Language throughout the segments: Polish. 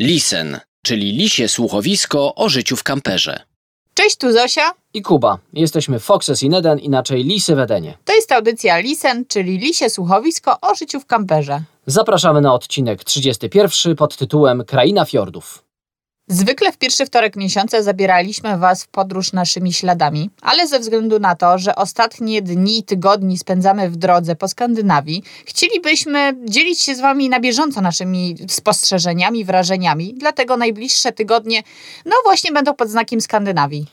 Lisen, czyli lisie słuchowisko o życiu w kamperze. Cześć, tu Zosia. I Kuba. Jesteśmy Foxes in Eden, inaczej Lisy w Edenie. To jest audycja Lisen, czyli lisie słuchowisko o życiu w kamperze. Zapraszamy na odcinek 31 pod tytułem Kraina Fiordów. Zwykle w pierwszy wtorek miesiąca zabieraliśmy Was w podróż naszymi śladami, ale ze względu na to, że ostatnie dni i tygodni spędzamy w drodze po Skandynawii, chcielibyśmy dzielić się z Wami na bieżąco naszymi spostrzeżeniami, wrażeniami, dlatego najbliższe tygodnie, no właśnie będą pod znakiem Skandynawii.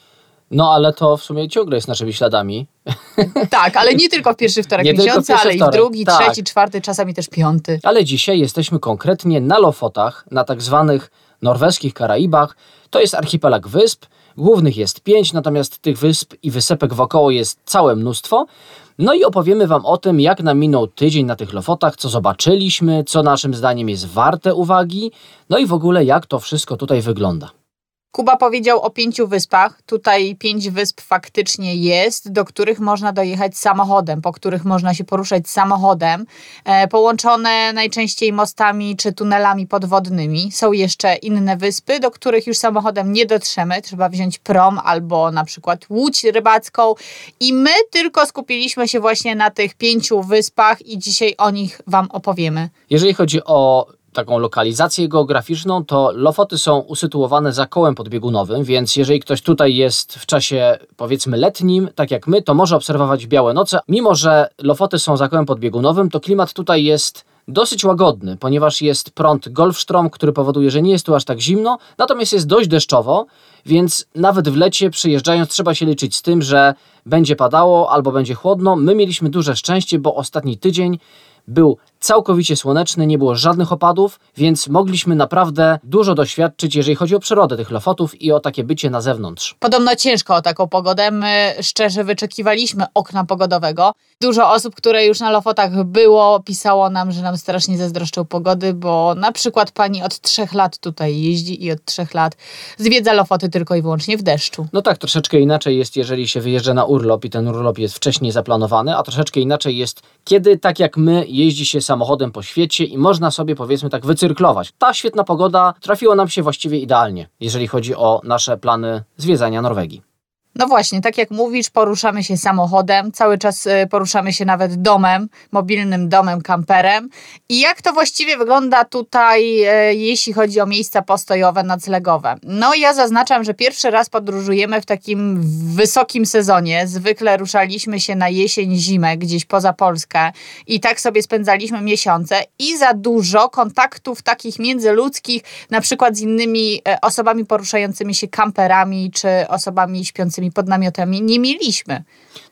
No ale to w sumie ciągle jest naszymi śladami. Tak, ale nie tylko w pierwszy wtorek Nie miesiąca, pierwszy ale i w wtorek, drugi, tak. trzeci, czwarty, czasami też piąty. Ale dzisiaj jesteśmy konkretnie na Lofotach, na tak zwanych norweskich Karaibach. To jest archipelag wysp. Głównych jest pięć, natomiast tych wysp i wysepek wokoło jest całe mnóstwo. No i opowiemy Wam o tym, jak nam minął tydzień na tych Lofotach, co zobaczyliśmy, co naszym zdaniem jest warte uwagi, no i w ogóle jak to wszystko tutaj wygląda. Kuba powiedział o pięciu wyspach. Tutaj pięć wysp faktycznie jest, do których można dojechać samochodem, po których można się poruszać samochodem, e, połączone najczęściej mostami czy tunelami podwodnymi. Są jeszcze inne wyspy, do których już samochodem nie dotrzemy. Trzeba wziąć prom albo na przykład łódź rybacką. I my tylko skupiliśmy się właśnie na tych pięciu wyspach i dzisiaj o nich Wam opowiemy. Jeżeli chodzi o taką lokalizację geograficzną, to Lofoty są usytuowane za kołem podbiegunowym, więc jeżeli ktoś tutaj jest w czasie powiedzmy letnim, tak jak my, to może obserwować białe noce. Mimo, że Lofoty są za kołem podbiegunowym, to klimat tutaj jest dosyć łagodny, ponieważ jest prąd Golfstrom, który powoduje, że nie jest tu aż tak zimno, natomiast jest dość deszczowo, więc nawet w lecie przyjeżdżając trzeba się liczyć z tym, że będzie padało albo będzie chłodno. My mieliśmy duże szczęście, bo ostatni tydzień był całkowicie słoneczny, nie było żadnych opadów, więc mogliśmy naprawdę dużo doświadczyć, jeżeli chodzi o przyrodę tych Lofotów i o takie bycie na zewnątrz. Podobno ciężko o taką pogodę. My szczerze wyczekiwaliśmy okna pogodowego. Dużo osób, które już na Lofotach było, pisało nam, że nam strasznie zazdroszczą pogody, bo na przykład pani od trzech lat tutaj jeździ i od trzech lat zwiedza Lofoty tylko i wyłącznie w deszczu. No tak, troszeczkę inaczej jest, jeżeli się wyjeżdża na urlop i ten urlop jest wcześniej zaplanowany, a troszeczkę inaczej jest, kiedy tak jak my jeździ się samochodem po świecie i można sobie powiedzmy tak wycyrklować. Ta świetna pogoda trafiła nam się właściwie idealnie, jeżeli chodzi o nasze plany zwiedzania Norwegii. No właśnie, tak jak mówisz, poruszamy się samochodem, cały czas y, poruszamy się nawet domem, mobilnym domem, kamperem. I jak to właściwie wygląda tutaj, e, jeśli chodzi o miejsca postojowe, noclegowe? No ja zaznaczam, że pierwszy raz podróżujemy w takim wysokim sezonie. Zwykle ruszaliśmy się na jesień, zimę, gdzieś poza Polskę i tak sobie spędzaliśmy miesiące i za dużo kontaktów takich międzyludzkich, na przykład z innymi e, osobami poruszającymi się kamperami czy osobami śpiącymi pod namiotami nie mieliśmy.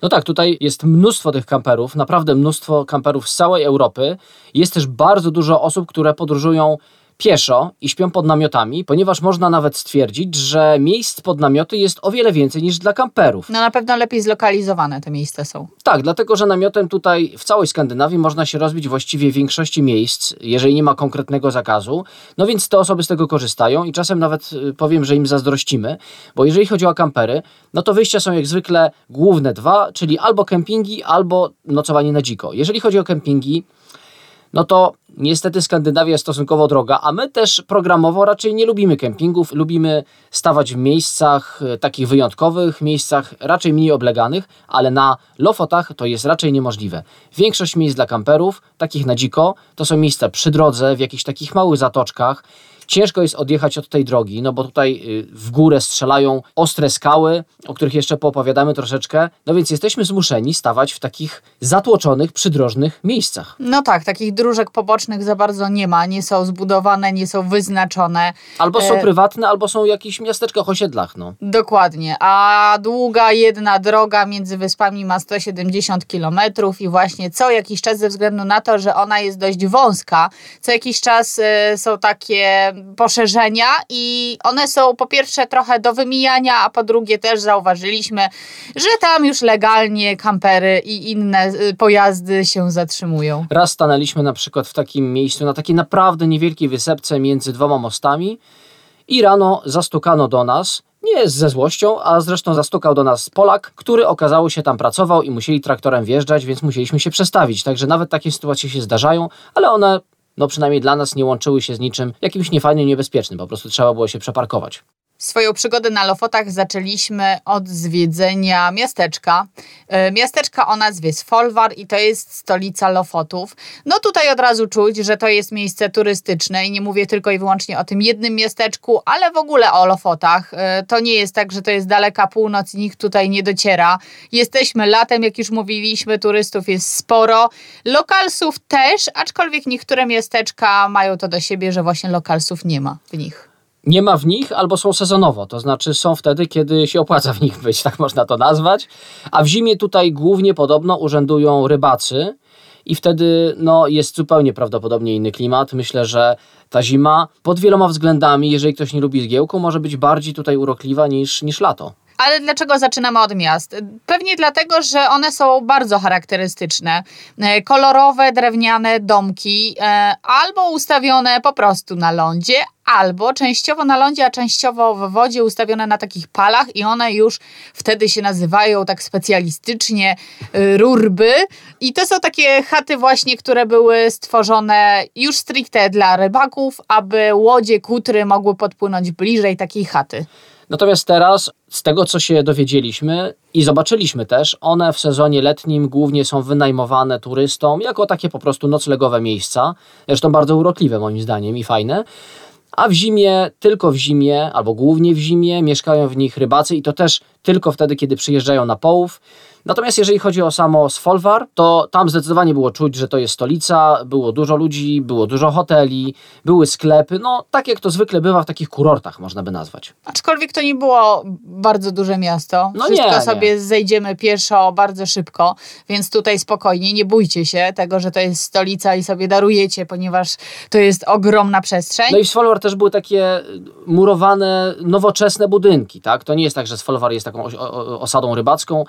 No tak, tutaj jest mnóstwo tych kamperów, naprawdę mnóstwo kamperów z całej Europy. Jest też bardzo dużo osób, które podróżują pieszo i śpią pod namiotami, ponieważ można nawet stwierdzić, że miejsc pod namioty jest o wiele więcej niż dla kamperów. No na pewno lepiej zlokalizowane te miejsca są. Tak, dlatego że namiotem tutaj w całej Skandynawii można się rozbić właściwie w większości miejsc, jeżeli nie ma konkretnego zakazu. No więc te osoby z tego korzystają i czasem nawet y, powiem, że im zazdrościmy, bo jeżeli chodzi o kampery, no to wyjścia są jak zwykle główne dwa, czyli albo kempingi, albo nocowanie na dziko. Jeżeli chodzi o kempingi, no to niestety Skandynawia jest stosunkowo droga, a my też programowo raczej nie lubimy kempingów, lubimy stawać w miejscach e, takich wyjątkowych, miejscach raczej mniej obleganych, ale na Lofotach to jest raczej niemożliwe. Większość miejsc dla kamperów, takich na dziko, to są miejsca przy drodze, w jakichś takich małych zatoczkach. Ciężko jest odjechać od tej drogi, no bo tutaj y, w górę strzelają ostre skały, o których jeszcze poopowiadamy troszeczkę, no więc jesteśmy zmuszeni stawać w takich zatłoczonych, przydrożnych miejscach. No tak, takich dróżek pobocznych za bardzo nie ma, nie są zbudowane, nie są wyznaczone. Albo są E, prywatne, albo są w jakichś miasteczkach, osiedlach, no. Dokładnie, a długa jedna droga między wyspami ma 170 km i właśnie co jakiś czas ze względu na to, że ona jest dość wąska, co jakiś czas e, są takie poszerzenia i one są po pierwsze trochę do wymijania, a po drugie też zauważyliśmy, że tam już legalnie kampery i inne e, pojazdy się zatrzymują. Raz stanęliśmy na przykład w takim miejscu, na takiej naprawdę niewielkiej wysepce między dwoma mostami i rano zastukano do nas, nie ze złością, a zresztą zastukał do nas Polak, który okazało się tam pracował i musieli traktorem wjeżdżać, więc musieliśmy się przestawić. Także nawet takie sytuacje się zdarzają, ale one no przynajmniej dla nas nie łączyły się z niczym jakimś niefajnym, niebezpiecznym. Po prostu trzeba było się przeparkować. Swoją przygodę na Lofotach zaczęliśmy od zwiedzenia miasteczka. E, miasteczka o nazwie Sfolwar i to jest stolica Lofotów. No tutaj od razu czuć, że to jest miejsce turystyczne i nie mówię tylko i wyłącznie o tym jednym miasteczku, ale w ogóle o Lofotach. E, to nie jest tak, że to jest daleka północ i nikt tutaj nie dociera. Jesteśmy latem, jak już mówiliśmy, turystów jest sporo. Lokalsów też, aczkolwiek niektóre miasteczka mają to do siebie, że właśnie lokalsów nie ma w nich nie ma w nich albo są sezonowo, to znaczy są wtedy, kiedy się opłaca w nich być, tak można to nazwać. A w zimie tutaj głównie podobno urzędują rybacy i wtedy no, jest zupełnie prawdopodobnie inny klimat. Myślę, że ta zima pod wieloma względami, jeżeli ktoś nie lubi zgiełku, może być bardziej tutaj urokliwa niż, niż lato. Ale dlaczego zaczynamy od miast? Pewnie dlatego, że one są bardzo charakterystyczne. E, kolorowe, drewniane domki, e, albo ustawione po prostu na lądzie, albo częściowo na lądzie, a częściowo w wodzie ustawione na takich palach i one już wtedy się nazywają tak specjalistycznie e, rurby. I to są takie chaty właśnie, które były stworzone już stricte dla rybaków, aby łodzie, kutry mogły podpłynąć bliżej takiej chaty. Natomiast teraz, z tego co się dowiedzieliśmy i zobaczyliśmy też, one w sezonie letnim głównie są wynajmowane turystom jako takie po prostu noclegowe miejsca. Zresztą bardzo urokliwe moim zdaniem i fajne. A w zimie, tylko w zimie, albo głównie w zimie, mieszkają w nich rybacy i to też tylko wtedy, kiedy przyjeżdżają na połów. Natomiast jeżeli chodzi o samo Sfolwar, to tam zdecydowanie było czuć, że to jest stolica, było dużo ludzi, było dużo hoteli, były sklepy, no tak jak to zwykle bywa w takich kurortach, można by nazwać. Aczkolwiek to nie było bardzo duże miasto. No Wszystko nie, sobie nie. zejdziemy pieszo bardzo szybko, więc tutaj spokojnie, nie bójcie się tego, że to jest stolica i sobie darujecie, ponieważ to jest ogromna przestrzeń. No i w Sfolwar też były takie murowane, nowoczesne budynki, tak? To nie jest tak, że Sfolwar jest taką osadą rybacką.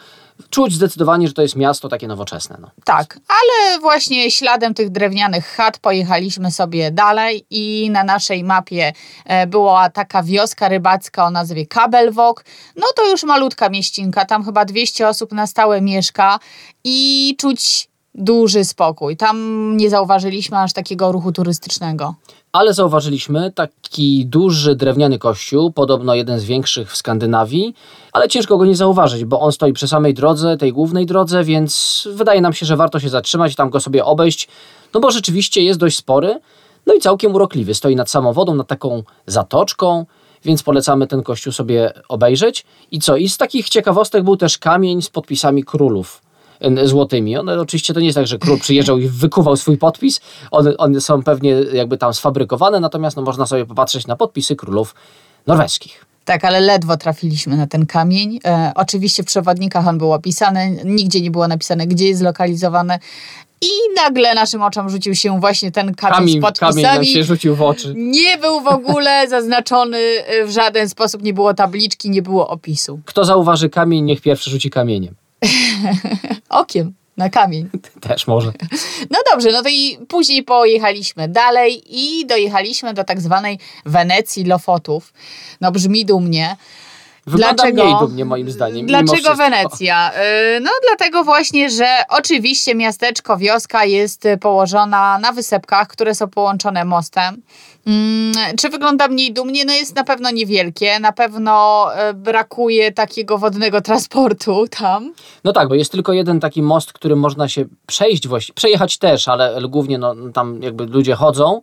Czuć zdecydowanie, że to jest miasto takie nowoczesne. No. Tak, ale właśnie śladem tych drewnianych chat pojechaliśmy sobie dalej i na naszej mapie e, była taka wioska rybacka o nazwie Kabelwok. No to już malutka mieścinka, tam chyba 200 osób na stałe mieszka i czuć duży spokój. Tam nie zauważyliśmy aż takiego ruchu turystycznego. Ale zauważyliśmy taki duży drewniany kościół, podobno jeden z większych w Skandynawii, ale ciężko go nie zauważyć, bo on stoi przy samej drodze, tej głównej drodze, więc wydaje nam się, że warto się zatrzymać tam go sobie obejść, no bo rzeczywiście jest dość spory, no i całkiem urokliwy. Stoi nad samą wodą, nad taką zatoczką, więc polecamy ten kościół sobie obejrzeć. I co? I z takich ciekawostek był też kamień z podpisami królów złotymi. One oczywiście to nie jest tak, że król przyjeżdżał i wykuwał swój podpis. One, one są pewnie jakby tam sfabrykowane, natomiast no, można sobie popatrzeć na podpisy królów norweskich. Tak, ale ledwo trafiliśmy na ten kamień. E, oczywiście w przewodnikach on był opisany, nigdzie nie było napisane, gdzie jest zlokalizowany. I nagle naszym oczom rzucił się właśnie ten kamień, kamień z podpisami. Kamień nam się rzucił w oczy. Nie był w ogóle zaznaczony w żaden sposób, nie było tabliczki, nie było opisu. Kto zauważy kamień, niech pierwszy rzuci kamieniem. Okiem na kamień. Też może. No dobrze, no to i później pojechaliśmy dalej i dojechaliśmy do tak zwanej Wenecji Lofotów. No brzmi dumnie. Wygląda dlaczego, mniej dumnie moim zdaniem. Dlaczego Wenecja? Y, no dlatego właśnie, że oczywiście miasteczko, wioska jest położona na wysepkach, które są połączone mostem. Mm, czy wygląda mniej dumnie? No jest na pewno niewielkie, na pewno e, brakuje takiego wodnego transportu tam. No tak, bo jest tylko jeden taki most, którym można się przejść, właściwie, przejechać też, ale głównie no, tam jakby ludzie chodzą.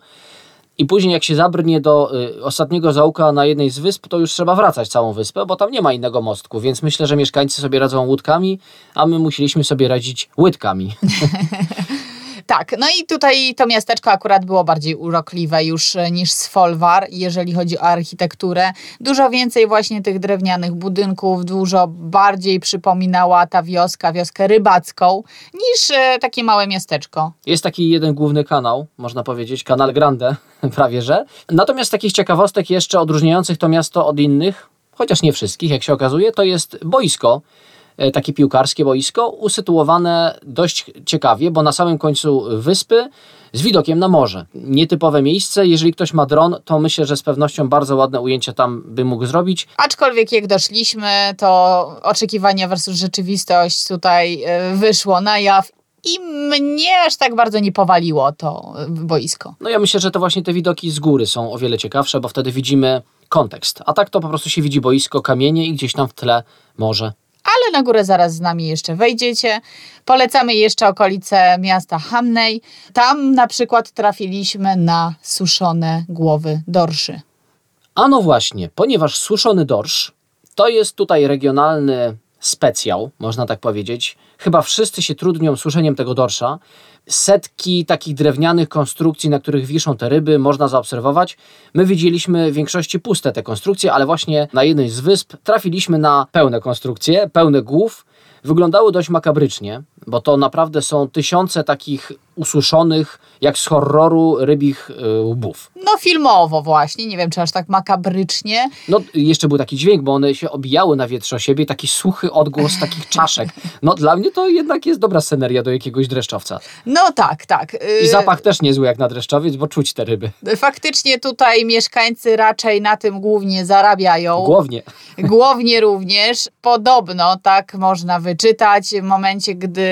I później jak się zabrnie do y, ostatniego zaułka na jednej z wysp, to już trzeba wracać całą wyspę, bo tam nie ma innego mostku, więc myślę, że mieszkańcy sobie radzą łódkami, a my musieliśmy sobie radzić łydkami. Tak, no i tutaj to miasteczko akurat było bardziej urokliwe już e, niż Sfolwar, jeżeli chodzi o architekturę. Dużo więcej właśnie tych drewnianych budynków, dużo bardziej przypominała ta wioska, wioskę rybacką, niż e, takie małe miasteczko. Jest taki jeden główny kanał, można powiedzieć, Kanal Grande, prawie że. Natomiast takich ciekawostek jeszcze odróżniających to miasto od innych, chociaż nie wszystkich, jak się okazuje, to jest boisko takie piłkarskie boisko, usytuowane dość ciekawie, bo na samym końcu wyspy z widokiem na morze. Nietypowe miejsce. Jeżeli ktoś ma dron, to myślę, że z pewnością bardzo ładne ujęcie tam by mógł zrobić. Aczkolwiek jak doszliśmy, to oczekiwania versus rzeczywistość tutaj e, wyszło na jaw i mnie aż tak bardzo nie powaliło to boisko. No ja myślę, że to właśnie te widoki z góry są o wiele ciekawsze, bo wtedy widzimy kontekst. A tak to po prostu się widzi boisko, kamienie i gdzieś tam w tle morze. Ale na górę zaraz z nami jeszcze wejdziecie. Polecamy jeszcze okolice miasta Hamnej. Tam na przykład trafiliśmy na suszone głowy dorszy. A no właśnie, ponieważ suszony dorsz to jest tutaj regionalny specjał, można tak powiedzieć. Chyba wszyscy się trudnią suszeniem tego dorsza. Setki takich drewnianych konstrukcji, na których wiszą te ryby, można zaobserwować. My widzieliśmy w większości puste te konstrukcje, ale właśnie na jednej z wysp trafiliśmy na pełne konstrukcje, pełne głów. Wyglądały dość makabrycznie, bo to naprawdę są tysiące takich ususzonych, jak z horroru, rybich y, łbów. No filmowo właśnie, nie wiem czy aż tak makabrycznie. No jeszcze był taki dźwięk, bo one się obijały na wietrze o siebie, taki suchy odgłos takich czaszek. No dla mnie to jednak jest dobra sceneria do jakiegoś dreszczowca. No tak, tak. I zapach też niezły jak na dreszczowiec, bo czuć te ryby. Faktycznie tutaj mieszkańcy raczej na tym głównie zarabiają. Głownie. Głownie również. Podobno, tak można wyczytać, w momencie, gdy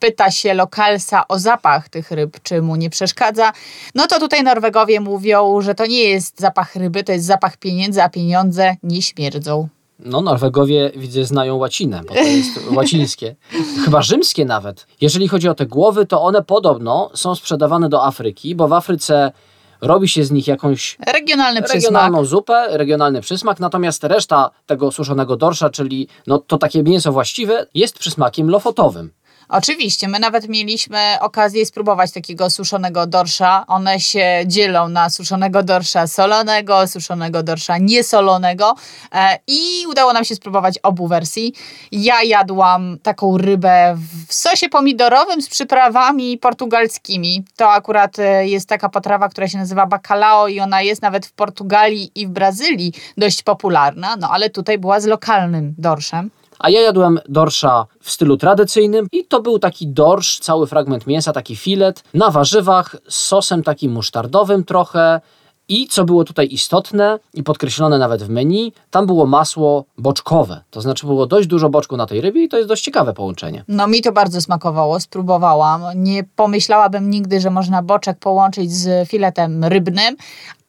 pyta się lokalsa o zapach tych ryb, czy mu nie przeszkadza, no to tutaj Norwegowie mówią, że to nie jest zapach ryby, to jest zapach pieniędzy, a pieniądze nie śmierdzą. No, Norwegowie widzę znają łacinę, bo to jest łacińskie. Chyba rzymskie nawet. Jeżeli chodzi o te głowy, to one podobno są sprzedawane do Afryki, bo w Afryce robi się z nich jakąś Regionalny przysmak. regionalną zupę, regionalny przysmak, natomiast reszta tego suszonego dorsza, czyli no, to takie mięso właściwe, jest przysmakiem lofotowym. Oczywiście, my nawet mieliśmy okazję spróbować takiego suszonego dorsza. One się dzielą na suszonego dorsza solonego, suszonego dorsza niesolonego e, i udało nam się spróbować obu wersji. Ja jadłam taką rybę w sosie pomidorowym z przyprawami portugalskimi. To akurat e, jest taka potrawa, która się nazywa bacalao i ona jest nawet w Portugalii i w Brazylii dość popularna, no ale tutaj była z lokalnym dorszem. A ja jadłem dorsza w stylu tradycyjnym i to był taki dorsz, cały fragment mięsa, taki filet na warzywach z sosem takim musztardowym trochę. I co było tutaj istotne i podkreślone nawet w menu, tam było masło boczkowe. To znaczy było dość dużo boczku na tej rybie i to jest dość ciekawe połączenie. No mi to bardzo smakowało, spróbowałam. Nie pomyślałabym nigdy, że można boczek połączyć z filetem rybnym,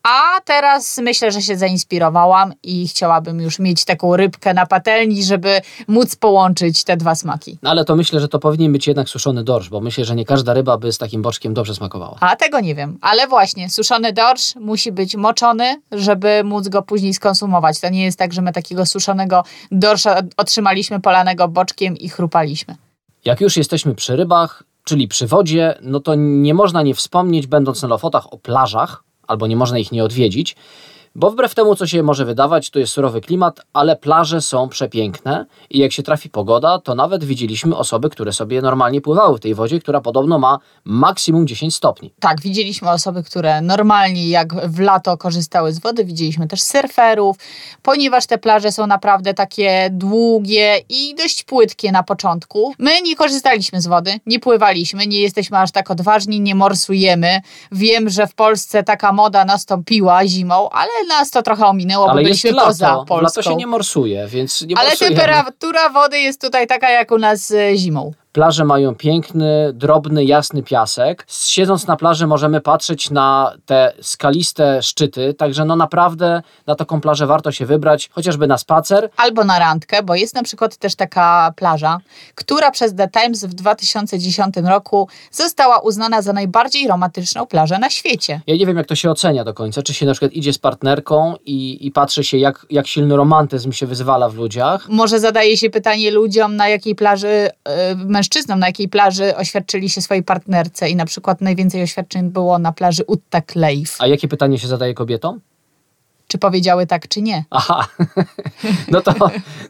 a teraz myślę, że się zainspirowałam i chciałabym już mieć taką rybkę na patelni, żeby móc połączyć te dwa smaki. No ale to myślę, że to powinien być jednak suszony dorsz, bo myślę, że nie każda ryba by z takim boczkiem dobrze smakowała. A tego nie wiem. Ale właśnie, suszony dorsz musi być moczony, żeby móc go później skonsumować. To nie jest tak, że my takiego suszonego dorsza otrzymaliśmy polanego boczkiem i chrupaliśmy. Jak już jesteśmy przy rybach, czyli przy wodzie, no to nie można nie wspomnieć, będąc na Lofotach, o plażach, albo nie można ich nie odwiedzić, bo wbrew temu, co się może wydawać, to jest surowy klimat, ale plaże są przepiękne i jak się trafi pogoda, to nawet widzieliśmy osoby, które sobie normalnie pływały w tej wodzie, która podobno ma maksimum 10 stopni. Tak, widzieliśmy osoby, które normalnie jak w lato korzystały z wody, widzieliśmy też surferów, ponieważ te plaże są naprawdę takie długie i dość płytkie na początku. My nie korzystaliśmy z wody, nie pływaliśmy, nie jesteśmy aż tak odważni, nie morsujemy. Wiem, że w Polsce taka moda nastąpiła zimą, ale nas to trochę ominęło, Ale bo byliśmy lato, poza Polską. lato się nie morsuje, więc nie ale morsujemy. temperatura wody jest tutaj taka jak u nas e, zimą. Plaże mają piękny, drobny, jasny piasek. Siedząc na plaży możemy patrzeć na te skaliste szczyty, także no naprawdę na taką plażę warto się wybrać, chociażby na spacer. albo na randkę, bo jest na przykład też taka plaża, która przez The Times w 2010 roku została uznana za najbardziej romantyczną plażę na świecie. Ja nie wiem, jak to się ocenia do końca, czy się na przykład idzie z partnerką i, i patrzy się, jak, jak silny romantyzm się wyzwala w ludziach. Może zadaje się pytanie ludziom, na jakiej plaży, e, mężczyznom, na jakiej plaży oświadczyli się swojej partnerce i na przykład najwięcej oświadczeń było na plaży Utta Kleif. A jakie pytanie się zadaje kobietom? Czy powiedziały tak, czy nie? Aha, no to,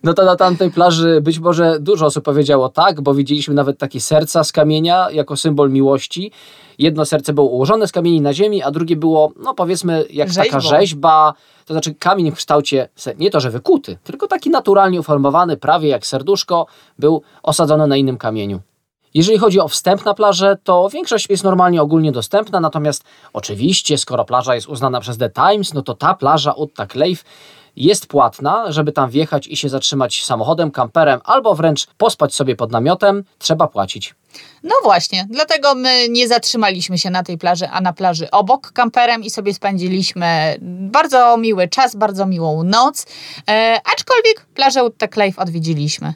no to na tamtej plaży być może dużo osób powiedziało tak, bo widzieliśmy nawet takie serca z kamienia jako symbol miłości. Jedno serce było ułożone z kamieni na ziemi, a drugie było, no powiedzmy, jak taka Rzeźbą. rzeźba, to znaczy kamień w kształcie, nie to, że wykuty, tylko taki naturalnie uformowany, prawie jak serduszko, był osadzony na innym kamieniu. Jeżeli chodzi o wstęp na plażę, to większość jest normalnie ogólnie dostępna, natomiast oczywiście, skoro plaża jest uznana przez The Times, no to ta plaża Utta Kleif jest płatna, żeby tam wjechać i się zatrzymać samochodem, kamperem, albo wręcz pospać sobie pod namiotem, trzeba płacić. No właśnie, dlatego my nie zatrzymaliśmy się na tej plaży, a na plaży obok kamperem i sobie spędziliśmy bardzo miły czas, bardzo miłą noc, e, aczkolwiek plażę Utteklejf odwiedziliśmy.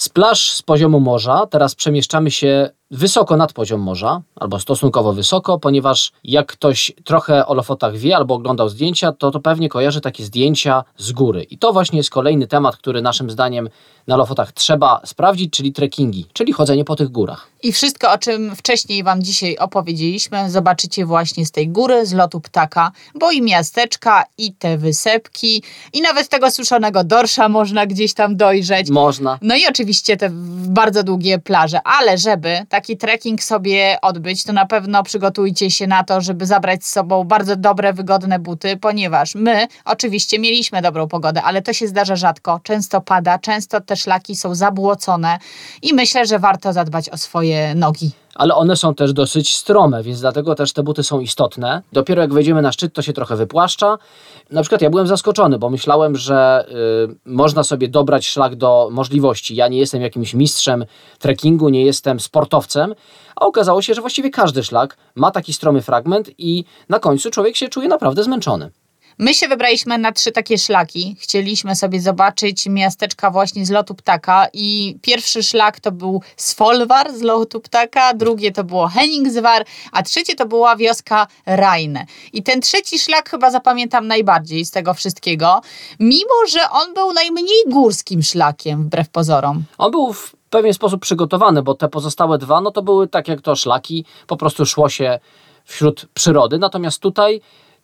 Z plaż z poziomu morza. Teraz przemieszczamy się wysoko nad poziom morza, albo stosunkowo wysoko, ponieważ jak ktoś trochę o Lofotach wie albo oglądał zdjęcia, to to pewnie kojarzy takie zdjęcia z góry. I to właśnie jest kolejny temat, który naszym zdaniem na Lofotach trzeba sprawdzić, czyli trekkingi, czyli chodzenie po tych górach. I wszystko, o czym wcześniej Wam dzisiaj opowiedzieliśmy, zobaczycie właśnie z tej góry, z lotu ptaka, bo i miasteczka, i te wysepki, i nawet tego suszonego dorsza można gdzieś tam dojrzeć. Można. No i oczywiście te bardzo długie plaże, ale żeby taki trekking sobie odbyć, to na pewno przygotujcie się na to, żeby zabrać z sobą bardzo dobre, wygodne buty, ponieważ my oczywiście mieliśmy dobrą pogodę, ale to się zdarza rzadko, często pada, często te szlaki są zabłocone i myślę, że warto zadbać o swoje nogi ale one są też dosyć strome, więc dlatego też te buty są istotne. Dopiero jak wejdziemy na szczyt, to się trochę wypłaszcza. Na przykład ja byłem zaskoczony, bo myślałem, że y, można sobie dobrać szlak do możliwości. Ja nie jestem jakimś mistrzem trekkingu, nie jestem sportowcem, a okazało się, że właściwie każdy szlak ma taki stromy fragment i na końcu człowiek się czuje naprawdę zmęczony. My się wybraliśmy na trzy takie szlaki. Chcieliśmy sobie zobaczyć miasteczka właśnie z lotu ptaka i pierwszy szlak to był Svolvar z lotu ptaka, drugie to było Henningsvar, a trzecie to była wioska Rajne. I ten trzeci szlak chyba zapamiętam najbardziej z tego wszystkiego, mimo że on był najmniej górskim szlakiem, wbrew pozorom. On był w pewien sposób przygotowany, bo te pozostałe dwa, no to były tak jak to szlaki, po prostu szło się wśród przyrody, natomiast tutaj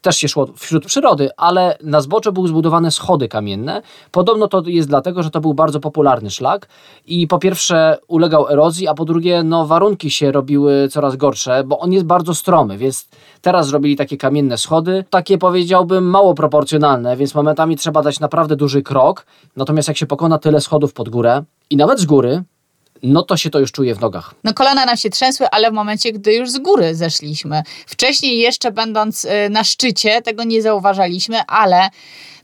też się szło wśród przyrody, ale na zbocze były zbudowane schody kamienne. Podobno to jest dlatego, że to był bardzo popularny szlak i po pierwsze ulegał erozji, a po drugie no, warunki się robiły coraz gorsze, bo on jest bardzo stromy, więc teraz zrobili takie kamienne schody, takie powiedziałbym mało proporcjonalne, więc momentami trzeba dać naprawdę duży krok. Natomiast jak się pokona tyle schodów pod górę i nawet z góry, no to się to już czuje w nogach. No kolana nam się trzęsły, ale w momencie, gdy już z góry zeszliśmy. Wcześniej jeszcze będąc y, na szczycie, tego nie zauważaliśmy, ale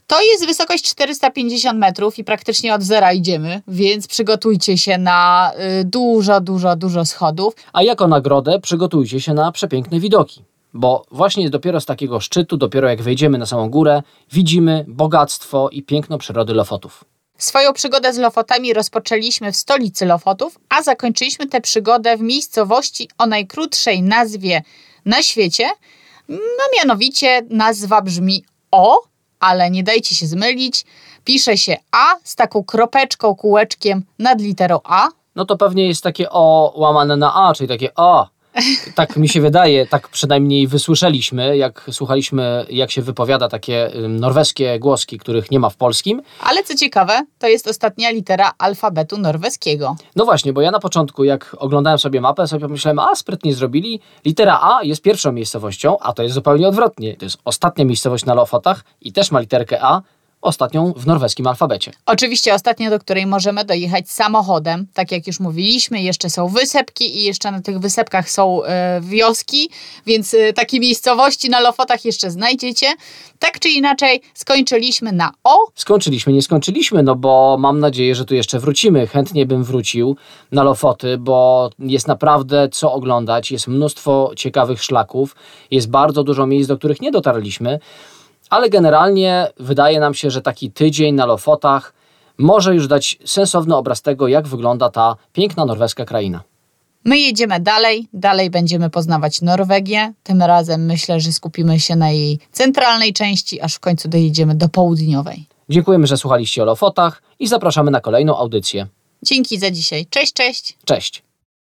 to jest wysokość 450 metrów i praktycznie od zera idziemy, więc przygotujcie się na y, dużo, dużo, dużo schodów. A jako nagrodę przygotujcie się na przepiękne widoki. Bo właśnie dopiero z takiego szczytu, dopiero jak wejdziemy na samą górę, widzimy bogactwo i piękno przyrody Lofotów. Swoją przygodę z Lofotami rozpoczęliśmy w stolicy Lofotów, a zakończyliśmy tę przygodę w miejscowości o najkrótszej nazwie na świecie. No mianowicie nazwa brzmi O, ale nie dajcie się zmylić. Pisze się A z taką kropeczką, kółeczkiem nad literą A. No to pewnie jest takie O łamane na A, czyli takie O. Tak mi się wydaje, tak przynajmniej wysłyszeliśmy, jak słuchaliśmy, jak się wypowiada takie norweskie głoski, których nie ma w polskim. Ale co ciekawe, to jest ostatnia litera alfabetu norweskiego. No właśnie, bo ja na początku, jak oglądałem sobie mapę, sobie pomyślałem, a sprytnie zrobili. Litera A jest pierwszą miejscowością, a to jest zupełnie odwrotnie. To jest ostatnia miejscowość na Lofotach i też ma literkę A, ostatnią w norweskim alfabecie. Oczywiście ostatnia, do której możemy dojechać samochodem. Tak jak już mówiliśmy, jeszcze są wysepki i jeszcze na tych wysepkach są e, wioski, więc e, takie miejscowości na Lofotach jeszcze znajdziecie. Tak czy inaczej, skończyliśmy na O. Skończyliśmy, nie skończyliśmy, no bo mam nadzieję, że tu jeszcze wrócimy. Chętnie bym wrócił na Lofoty, bo jest naprawdę co oglądać. Jest mnóstwo ciekawych szlaków, jest bardzo dużo miejsc, do których nie dotarliśmy ale generalnie wydaje nam się, że taki tydzień na Lofotach może już dać sensowny obraz tego, jak wygląda ta piękna norweska kraina. My jedziemy dalej, dalej będziemy poznawać Norwegię. Tym razem myślę, że skupimy się na jej centralnej części, aż w końcu dojedziemy do południowej. Dziękujemy, że słuchaliście o Lofotach i zapraszamy na kolejną audycję. Dzięki za dzisiaj. Cześć, cześć. Cześć.